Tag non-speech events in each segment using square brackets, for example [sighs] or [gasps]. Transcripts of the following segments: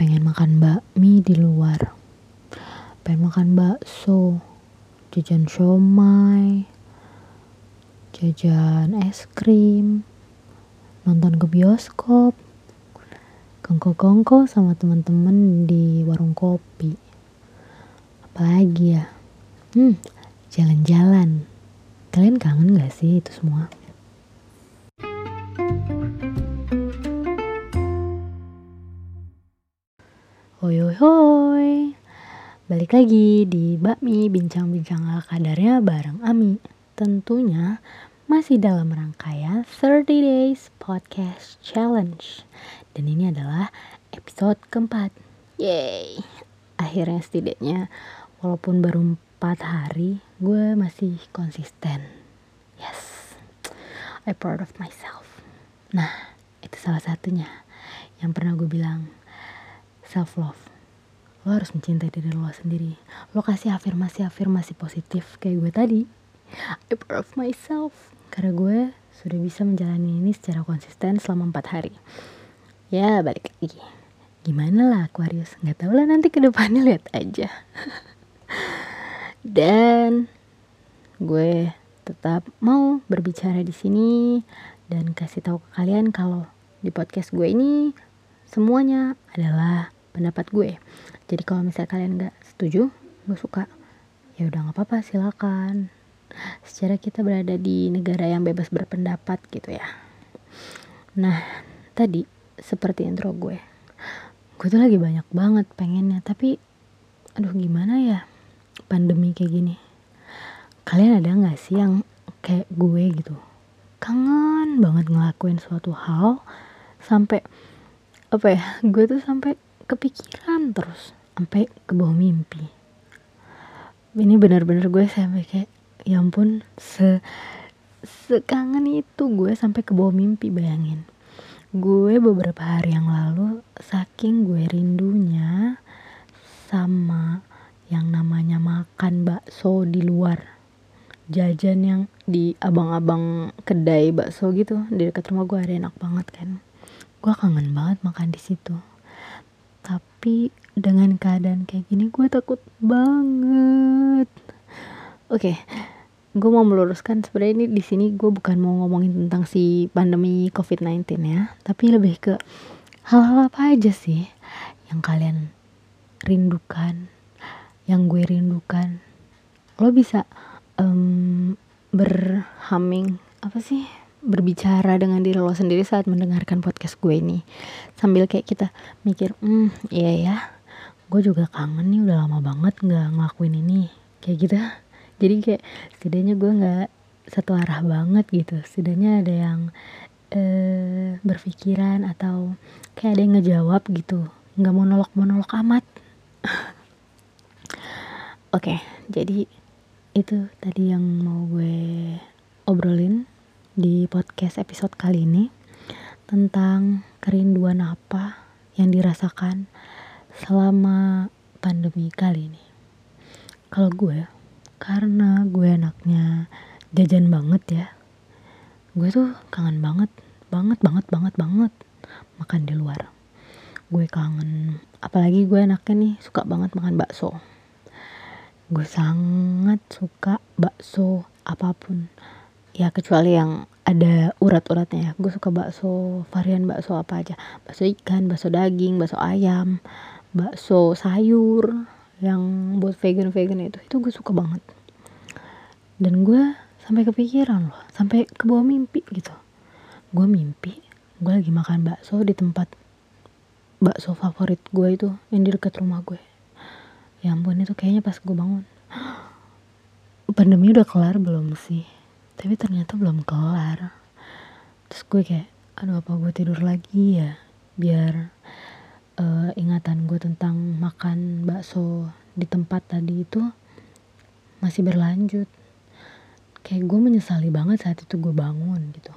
pengen makan bakmi di luar. Pengen makan bakso jajan siomay jajan es krim nonton ke bioskop kongko-kongko sama teman-teman di warung kopi. Apalagi ya? Hmm jalan-jalan. Kalian kangen gak sih itu semua Hoi hoi hoi Balik lagi di Bakmi Bincang-bincang ala kadarnya bareng Ami. Tentunya masih dalam rangkaian 30 Days Podcast Challenge. Dan ini adalah episode keempat. Yeay. Akhirnya setidaknya walaupun baru 4 hari gue masih konsisten. Yes. I proud of myself. Nah itu salah satunya yang pernah gue bilang self love. Lo harus mencintai diri lo sendiri. Lo kasih afirmasi afirmasi positif kayak gue tadi. I of myself. Karena gue sudah bisa menjalani ini secara konsisten selama empat hari. Ya balik lagi. Gimana lah Aquarius? Nggak tahu lah nanti ke depannya lihat aja. [laughs] Dan gue tetap mau berbicara di sini dan kasih tahu ke kalian kalau di podcast gue ini semuanya adalah pendapat gue. Jadi kalau misalnya kalian nggak setuju gue suka ya udah nggak apa-apa silakan. Secara kita berada di negara yang bebas berpendapat gitu ya. Nah tadi seperti intro gue gue tuh lagi banyak banget pengennya tapi aduh gimana ya pandemi kayak gini. Kalian ada nggak sih yang kayak gue gitu kangen banget ngelakuin suatu hal sampai apa ya gue tuh sampai kepikiran terus sampai ke bawah mimpi. Ini benar-benar gue sampai kayak ya ampun se sekangen itu gue sampai ke bawah mimpi bayangin. Gue beberapa hari yang lalu saking gue rindunya sama yang namanya makan bakso di luar. Jajan yang di abang-abang kedai bakso gitu di dekat rumah gue ada enak banget kan. Gue kangen banget makan di situ tapi dengan keadaan kayak gini gue takut banget. Oke okay, gue mau meluruskan sebenarnya ini di sini gue bukan mau ngomongin tentang si pandemi covid-19 ya. Tapi lebih ke hal-hal apa aja sih yang kalian rindukan yang gue rindukan? Lo bisa um, berhaming apa sih berbicara dengan diri lo sendiri saat mendengarkan podcast gue ini. Sambil kayak kita mikir hmm iya ya gue juga kangen nih udah lama banget nggak ngelakuin ini kayak gitu. Jadi kayak setidaknya gue nggak satu arah banget gitu. Setidaknya ada yang eh, berpikiran atau kayak ada yang ngejawab gitu. Nggak monolog monolog amat. [laughs] Oke okay, jadi itu tadi yang mau gue obrolin di podcast episode kali ini tentang kerinduan apa yang dirasakan selama pandemi kali ini. Kalau gue, karena gue anaknya jajan banget ya, gue tuh kangen banget, banget, banget, banget, banget makan di luar. Gue kangen, apalagi gue anaknya nih suka banget makan bakso. Gue sangat suka bakso apa pun ya kecuali yang ada urat-uratnya ya. Gue suka bakso varian bakso apa aja. Bakso ikan bakso daging bakso ayam bakso sayur yang buat vegan vegan itu. Itu gue suka banget. Dan gue sampai kepikiran loh sampai ke bawah mimpi gitu. Gue mimpi gue lagi makan bakso di tempat bakso favorit gue itu yang di dekat rumah gue ya ampun itu kayaknya pas gue bangun. [gasps] Pandemi udah kelar belum sih tapi ternyata belum kelar. Terus gue kayak aduh apa gue tidur lagi ya? Biar uh, ingatan gue tentang makan bakso di tempat tadi itu masih berlanjut. Kayak gue menyesali banget saat itu gue bangun gitu.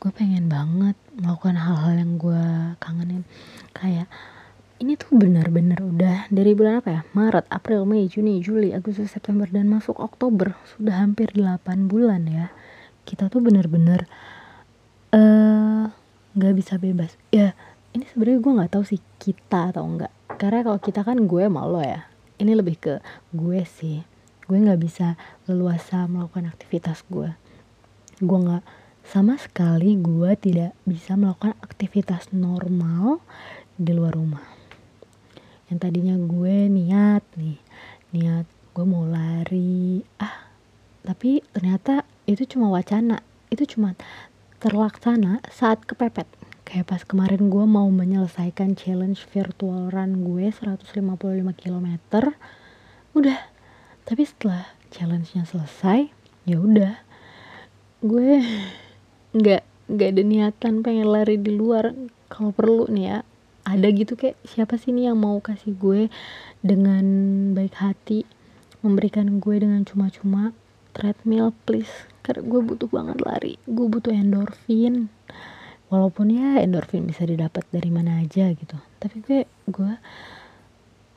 Gue pengen banget melakukan hal-hal yang gue kangenin. Kayak ini tuh benar-benar udah dari bulan apa ya? Maret, April, Mei, Juni, Juli, Agustus, September dan masuk Oktober. Sudah hampir 8 bulan ya. Kita tuh benar-benar eh, nggak uh, bisa bebas. Ya ini sebenarnya gue nggak tahu sih kita atau enggak karena kalau kita kan gue malu ya. Ini lebih ke gue sih. Gue nggak bisa leluasa melakukan aktivitas gue. Gue nggak sama sekali gue tidak bisa melakukan aktivitas normal di luar rumah yang tadinya gue niat nih niat gue mau lari. Ah tapi ternyata itu cuma wacana itu cuma terlaksana saat kepepet. Kayak pas kemarin gue mau menyelesaikan challenge virtual run gue 155 km udah. Tapi setelah challenge-nya selesai ya udah. Gue [laughs] nggak nggak ada niatan pengen lari di luar. Kalau perlu nih ya ada gitu kayak siapa sih nih yang mau kasih gue dengan baik hati memberikan gue dengan cuma-cuma? Treadmill please. Karena gue butuh banget lari gue butuh endorfin. Walaupun ya endorfin bisa didapat dari mana aja gitu. Tapi gue gue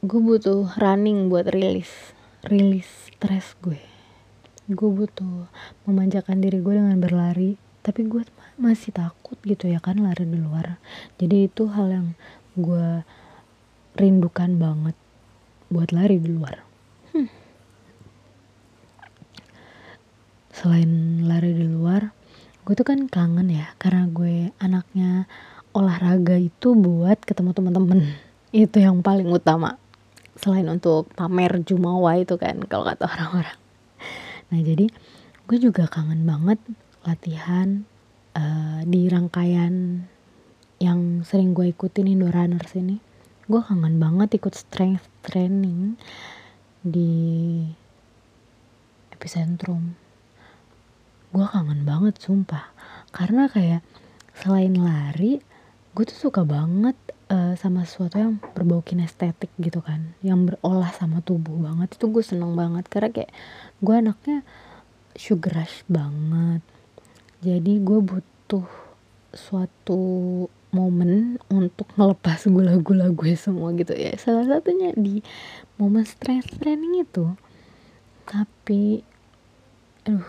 gue butuh running buat rilis rilis stres gue. Gue butuh memanjakan diri gue dengan berlari. Tapi gue masih takut gitu ya kan lari di luar. Jadi itu hal yang gue rindukan banget buat lari di luar. Hmm. selain lari di luar gue tuh kan kangen ya karena gue anaknya olahraga itu buat ketemu teman-teman. [laughs] Itu yang paling utama. Selain untuk pamer jumawa itu kan kalau kata orang-orang. Nah jadi gue juga kangen banget latihan uh, di rangkaian yang sering gue ikutin Indo Runners ini gue kangen banget ikut strength training di epicentrum. Gue kangen banget sumpah. Karena kayak selain lari gue tuh suka banget uh, sama sesuatu yang berbau kinestetik gitu kan. Yang berolah sama tubuh banget. Itu gue seneng banget. Karena kayak gue anaknya sugar rush banget jadi gue butuh suatu momen untuk ngelepas gula-gula gue semua gitu ya. Salah satunya di momen stress training itu. Tapi aduh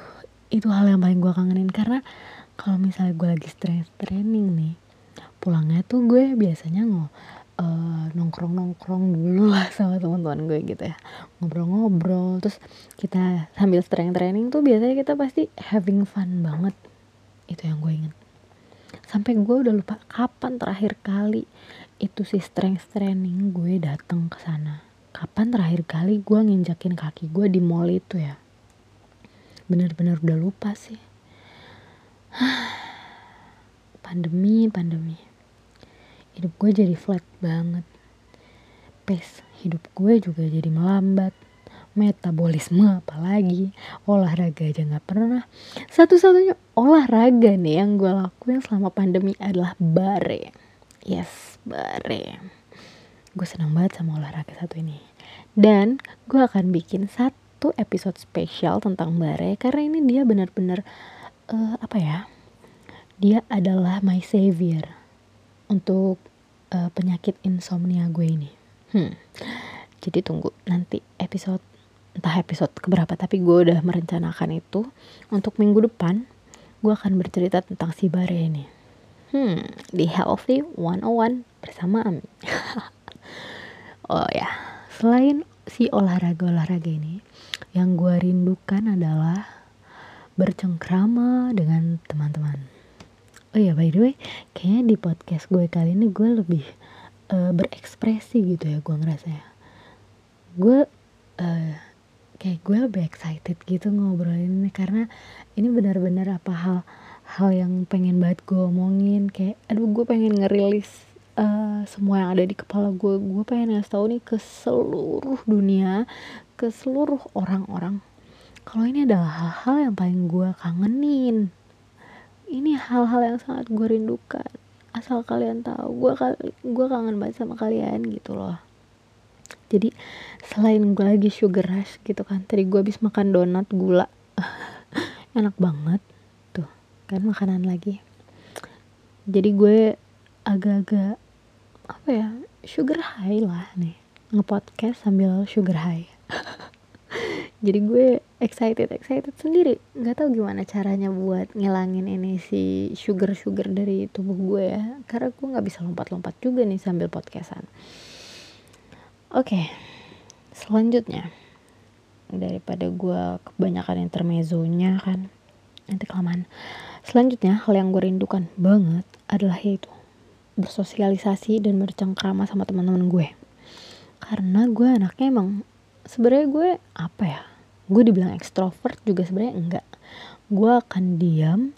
itu hal yang paling gue kangenin. Karena kalau misalnya gue lagi stress training nih pulangnya tuh gue biasanya ngo uh, nongkrong nongkrong dulu lah sama teman-teman gue gitu ya. Ngobrol-ngobrol terus kita sambil strength training tuh biasanya kita pasti having fun banget itu yang gue inget sampai gue udah lupa kapan terakhir kali itu si strength training gue datang ke sana. Kapan terakhir kali gue nginjakin kaki gue di mall itu ya? Bener-bener udah lupa sih. [sighs] Pandemi pandemi. Hidup gue jadi flat banget. Pace hidup gue juga jadi melambat. Metabolisme apalagi. Olahraga aja nggak pernah. Satu-satunya olahraga nih yang gue lakuin selama pandemi adalah bare. Yes bare. Gue senang banget sama olahraga satu ini. Dan gue akan bikin satu episode spesial tentang bare karena ini dia benar-benar uh, apa ya? Dia adalah my savior untuk uh, penyakit insomnia gue ini. Hmm. Jadi tunggu nanti episode entah episode keberapa tapi gue udah merencanakan itu untuk minggu depan gue akan bercerita tentang si Bare ini. Hmm, di Healthy 101 bersama Ami. [laughs] oh ya, selain si olahraga-olahraga ini, yang gue rindukan adalah bercengkrama dengan teman-teman oh ya by the way kayaknya di podcast gue kali ini gue lebih uh, berekspresi gitu ya gue ngerasa ya gue uh, kayak gue lebih excited gitu ngobrolin ini karena ini benar-benar apa hal hal yang pengen banget gue omongin. Kayak aduh gue pengen ngerilis uh, semua yang ada di kepala gue. Gue pengen ngasih tahu nih ke seluruh dunia ke seluruh orang-orang kalau ini adalah hal-hal yang paling gue kangenin. Ini hal-hal yang sangat gue rindukan. Asal kalian tahu gue gue kangen banget sama kalian gitu loh jadi selain gue lagi sugar rush gitu kan tadi gue habis makan donat gula. [laughs] Enak banget. Tuh kan makanan lagi. Jadi gue agak-agak apa ya sugar high lah nih. Ngepodcast sambil sugar high. [laughs] Jadi gue excited excited sendiri. Nggak tahu gimana caranya buat ngilangin ini si sugar sugar dari tubuh gue ya. Karena gue nggak bisa lompat-lompat juga nih sambil podcastan oke okay, selanjutnya. Daripada gue kebanyakan intermezzonya kan nanti kelamaan. Selanjutnya hal yang gue rindukan banget adalah yaitu bersosialisasi dan bercengkrama sama teman-teman gue. Karena gue anaknya emang sebenarnya gue apa ya? Gue dibilang ekstrovert juga sebenarnya enggak. Gue akan diam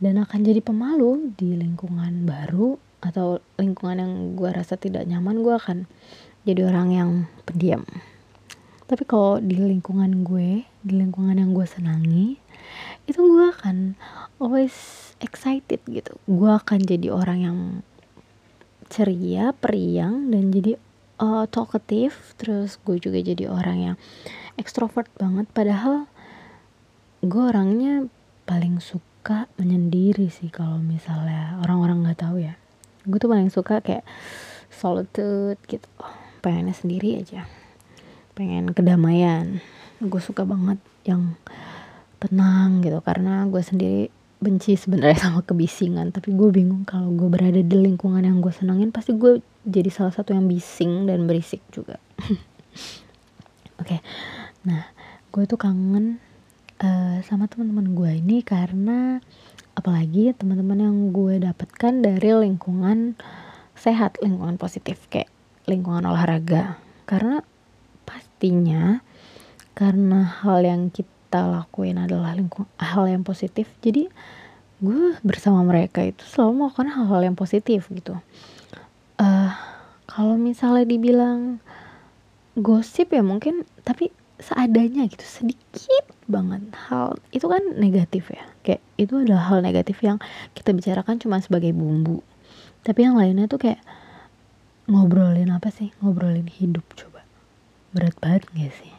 dan akan jadi pemalu di lingkungan baru atau lingkungan yang gue rasa tidak nyaman gue akan jadi orang yang pendiam. Tapi kalau di lingkungan gue di lingkungan yang gue senangi itu gue akan always excited gitu. Gue akan jadi orang yang ceria periang dan jadi uh, talkative. Terus gue juga jadi orang yang ekstrovert banget. Padahal gue orangnya paling suka menyendiri sih kalau misalnya orang-orang nggak tahu ya. Gue tuh paling suka kayak solitude gitu pengennya sendiri aja. Pengen kedamaian. Gue suka banget yang tenang gitu karena gue sendiri benci sebenarnya [laughs] sama kebisingan. Tapi gue bingung kalau gue berada di lingkungan yang gue senangin pasti gue jadi salah satu yang bising dan berisik juga. [laughs] Oke. Okay. nah gue tuh kangen uh, sama teman-teman gue ini karena apalagi teman-teman yang gue dapatkan dari lingkungan sehat lingkungan positif. Kayak lingkungan olahraga. Karena pastinya karena hal yang kita lakuin adalah lingkung hal yang positif jadi gue bersama mereka itu selalu melakukan hal-hal yang positif gitu. Uh, kalau misalnya dibilang gosip ya mungkin tapi seadanya gitu sedikit banget hal itu kan negatif ya. Kayak itu adalah hal negatif yang kita bicarakan cuma sebagai bumbu. Tapi yang lainnya tuh kayak ngobrolin apa sih? Ngobrolin hidup coba. Berat banget gak sih?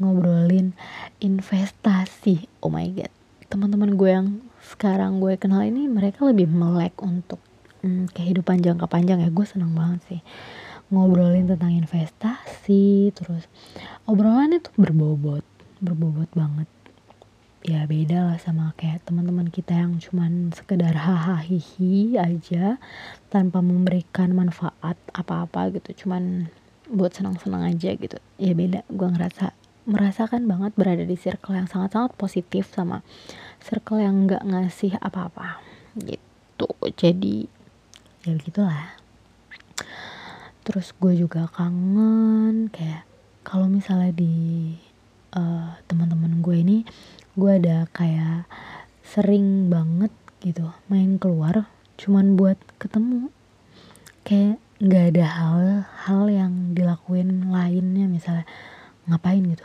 Ngobrolin investasi. Oh my god. Teman-teman gue yang sekarang gue kenal ini mereka lebih melek untuk hmm, kehidupan jangka panjang ya. Gue senang banget sih. Ngobrolin tentang investasi terus obrolannya tuh berbobot. Berbobot banget ya beda lah sama kayak teman-teman kita yang cuman sekedar hahaha aja tanpa memberikan manfaat apa-apa gitu. Cuman buat senang-senang aja gitu. Ya beda. Gue ngerasa merasakan banget berada di circle yang sangat-sangat positif sama circle yang nggak ngasih apa-apa. Gitu. Jadi ya begitulah. Terus gue juga kangen kayak kalau misalnya di uh, teman-teman gue ini gue ada kayak sering banget gitu main keluar cuman buat ketemu. Kayak nggak ada hal-hal yang dilakuin lainnya misalnya ngapain gitu.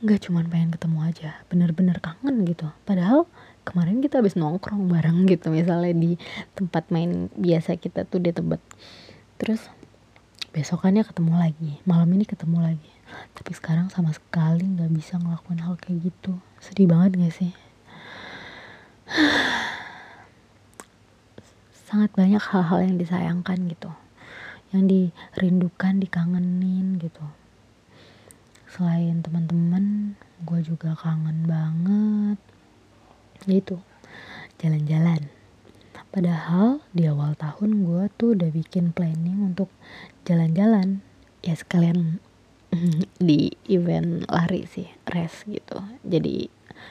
Nggak cuman pengen ketemu aja. Bener-bener kangen gitu. Padahal kemarin kita habis nongkrong bareng gitu misalnya di tempat main biasa kita tuh di tebet. Terus besokannya ketemu lagi. Malam ini ketemu lagi tapi sekarang sama sekali nggak bisa ngelakuin hal kayak gitu. Sedih banget gak sih? [sighs] Sangat banyak hal-hal yang disayangkan gitu. Yang dirindukan dikangenin gitu. Selain teman-teman gue juga kangen banget. Yaitu jalan-jalan. Padahal di awal tahun gue tuh udah bikin planning untuk jalan-jalan. Ya sekalian [laughs] di event lari sih race gitu. Jadi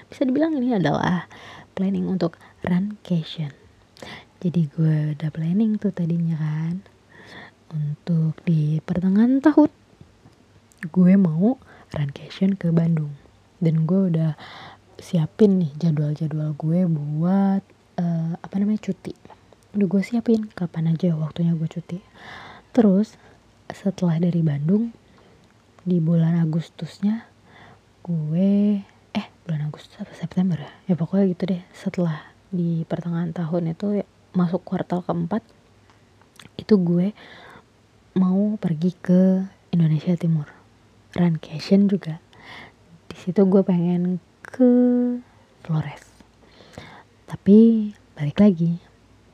bisa dibilang ini adalah planning untuk run cation jadi gue udah planning tuh tadinya kan untuk di pertengahan tahun gue mau runcation ke Bandung. Dan gue udah siapin nih jadwal-jadwal gue buat uh, apa namanya cuti. Udah gue siapin kapan aja waktunya gue cuti. Terus setelah dari Bandung di bulan Agustusnya gue eh bulan Agustus apa September ya? Ya pokoknya gitu deh. Setelah di pertengahan tahun itu ya, masuk kuartal keempat itu gue mau pergi ke Indonesia Timur. Runcation juga. Di situ gue pengen ke Flores. Tapi balik lagi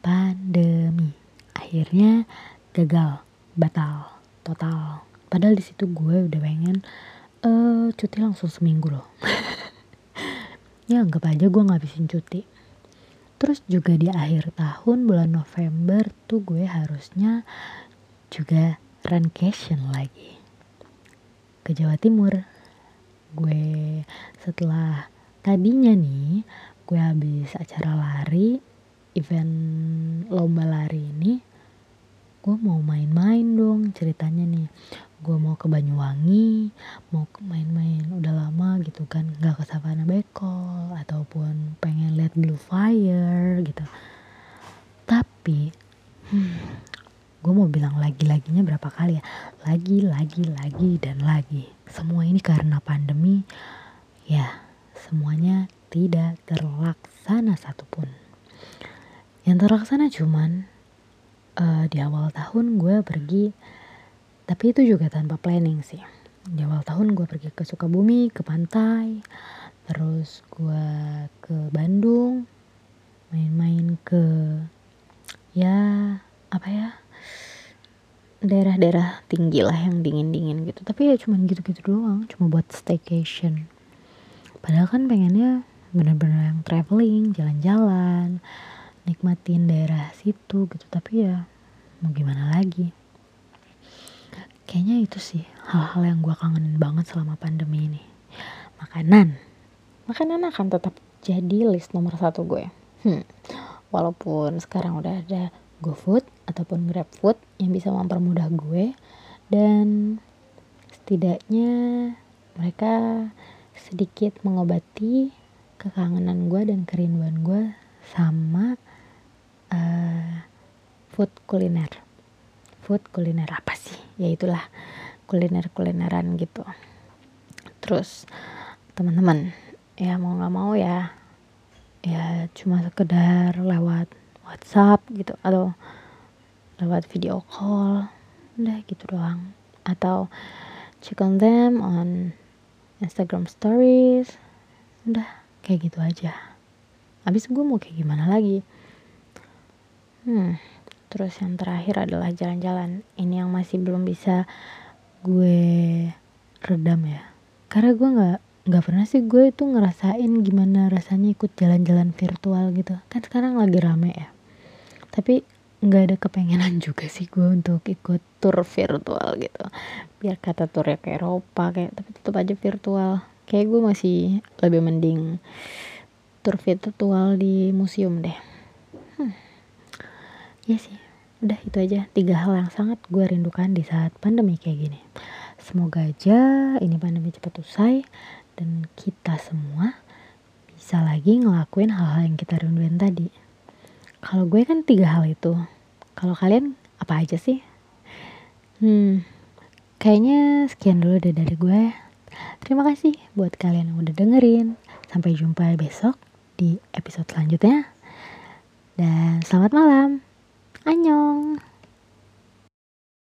pandemi. Akhirnya gagal. Batal. Total padahal di situ gue udah pengen uh, cuti langsung seminggu loh. [laughs] Ya anggap aja gue ngabisin cuti. Terus juga di akhir tahun bulan November tuh gue harusnya juga runcation lagi ke Jawa Timur. Gue setelah tadinya nih gue habis acara lari event lomba lari ini gue mau main-main dong ceritanya nih. Gue mau ke Banyuwangi mau main-main. Udah lama gitu kan nggak ke Savana Bekol ataupun pengen lihat Blue Fire gitu. Tapi hmm, gue mau bilang lagi-laginya berapa kali ya? Lagi lagi lagi dan lagi. Semua ini karena pandemi. Ya semuanya tidak terlaksana satupun. Yang terlaksana cuman uh, di awal tahun gue pergi tapi itu juga tanpa planning sih. Di awal tahun gue pergi ke Sukabumi ke pantai terus gue ke Bandung main-main ke ya apa ya daerah-daerah tinggi lah yang dingin-dingin gitu. Tapi ya cuman gitu-gitu doang cuma buat staycation. Padahal kan pengennya bener-bener yang traveling jalan-jalan nikmatin daerah situ gitu. Tapi ya mau gimana lagi? Kayaknya itu sih hal-hal yang gue kangenin banget selama pandemi ini. Makanan. Makanan akan tetap jadi list nomor satu gue hmm. walaupun sekarang udah ada GoFood ataupun GrabFood yang bisa mempermudah gue dan setidaknya mereka sedikit mengobati kekangenan gue dan kerinduan gue sama uh, food kuliner. Food kuliner apa sih? Ya itulah kuliner kulineran gitu. Terus teman-teman ya mau nggak mau ya ya cuma sekedar lewat WhatsApp gitu atau lewat video call udah gitu doang. Atau check on them on Instagram stories udah kayak gitu aja. Habis gue mau kayak gimana lagi hmm terus yang terakhir adalah jalan-jalan. Ini yang masih belum bisa gue redam ya. Karena gue nggak nggak pernah sih gue itu ngerasain gimana rasanya ikut jalan-jalan virtual gitu. Kan sekarang lagi rame ya. Tapi nggak ada kepengenan [laughs] juga sih gue untuk ikut tour virtual gitu. Biar kata tournya ke Eropa kayak tapi tetap aja virtual. Kayak gue masih lebih mending tour virtual di museum deh. Ya sih. Udah itu aja. Tiga hal yang sangat gue rindukan di saat pandemi kayak gini. Semoga aja ini pandemi cepat usai dan kita semua bisa lagi ngelakuin hal-hal yang kita rinduin tadi. Kalau gue kan tiga hal itu. Kalau kalian apa aja sih? Hmm kayaknya sekian dulu deh dari gue. Terima kasih buat kalian yang udah dengerin. Sampai jumpa besok di episode selanjutnya. Dan selamat malam. 안녕.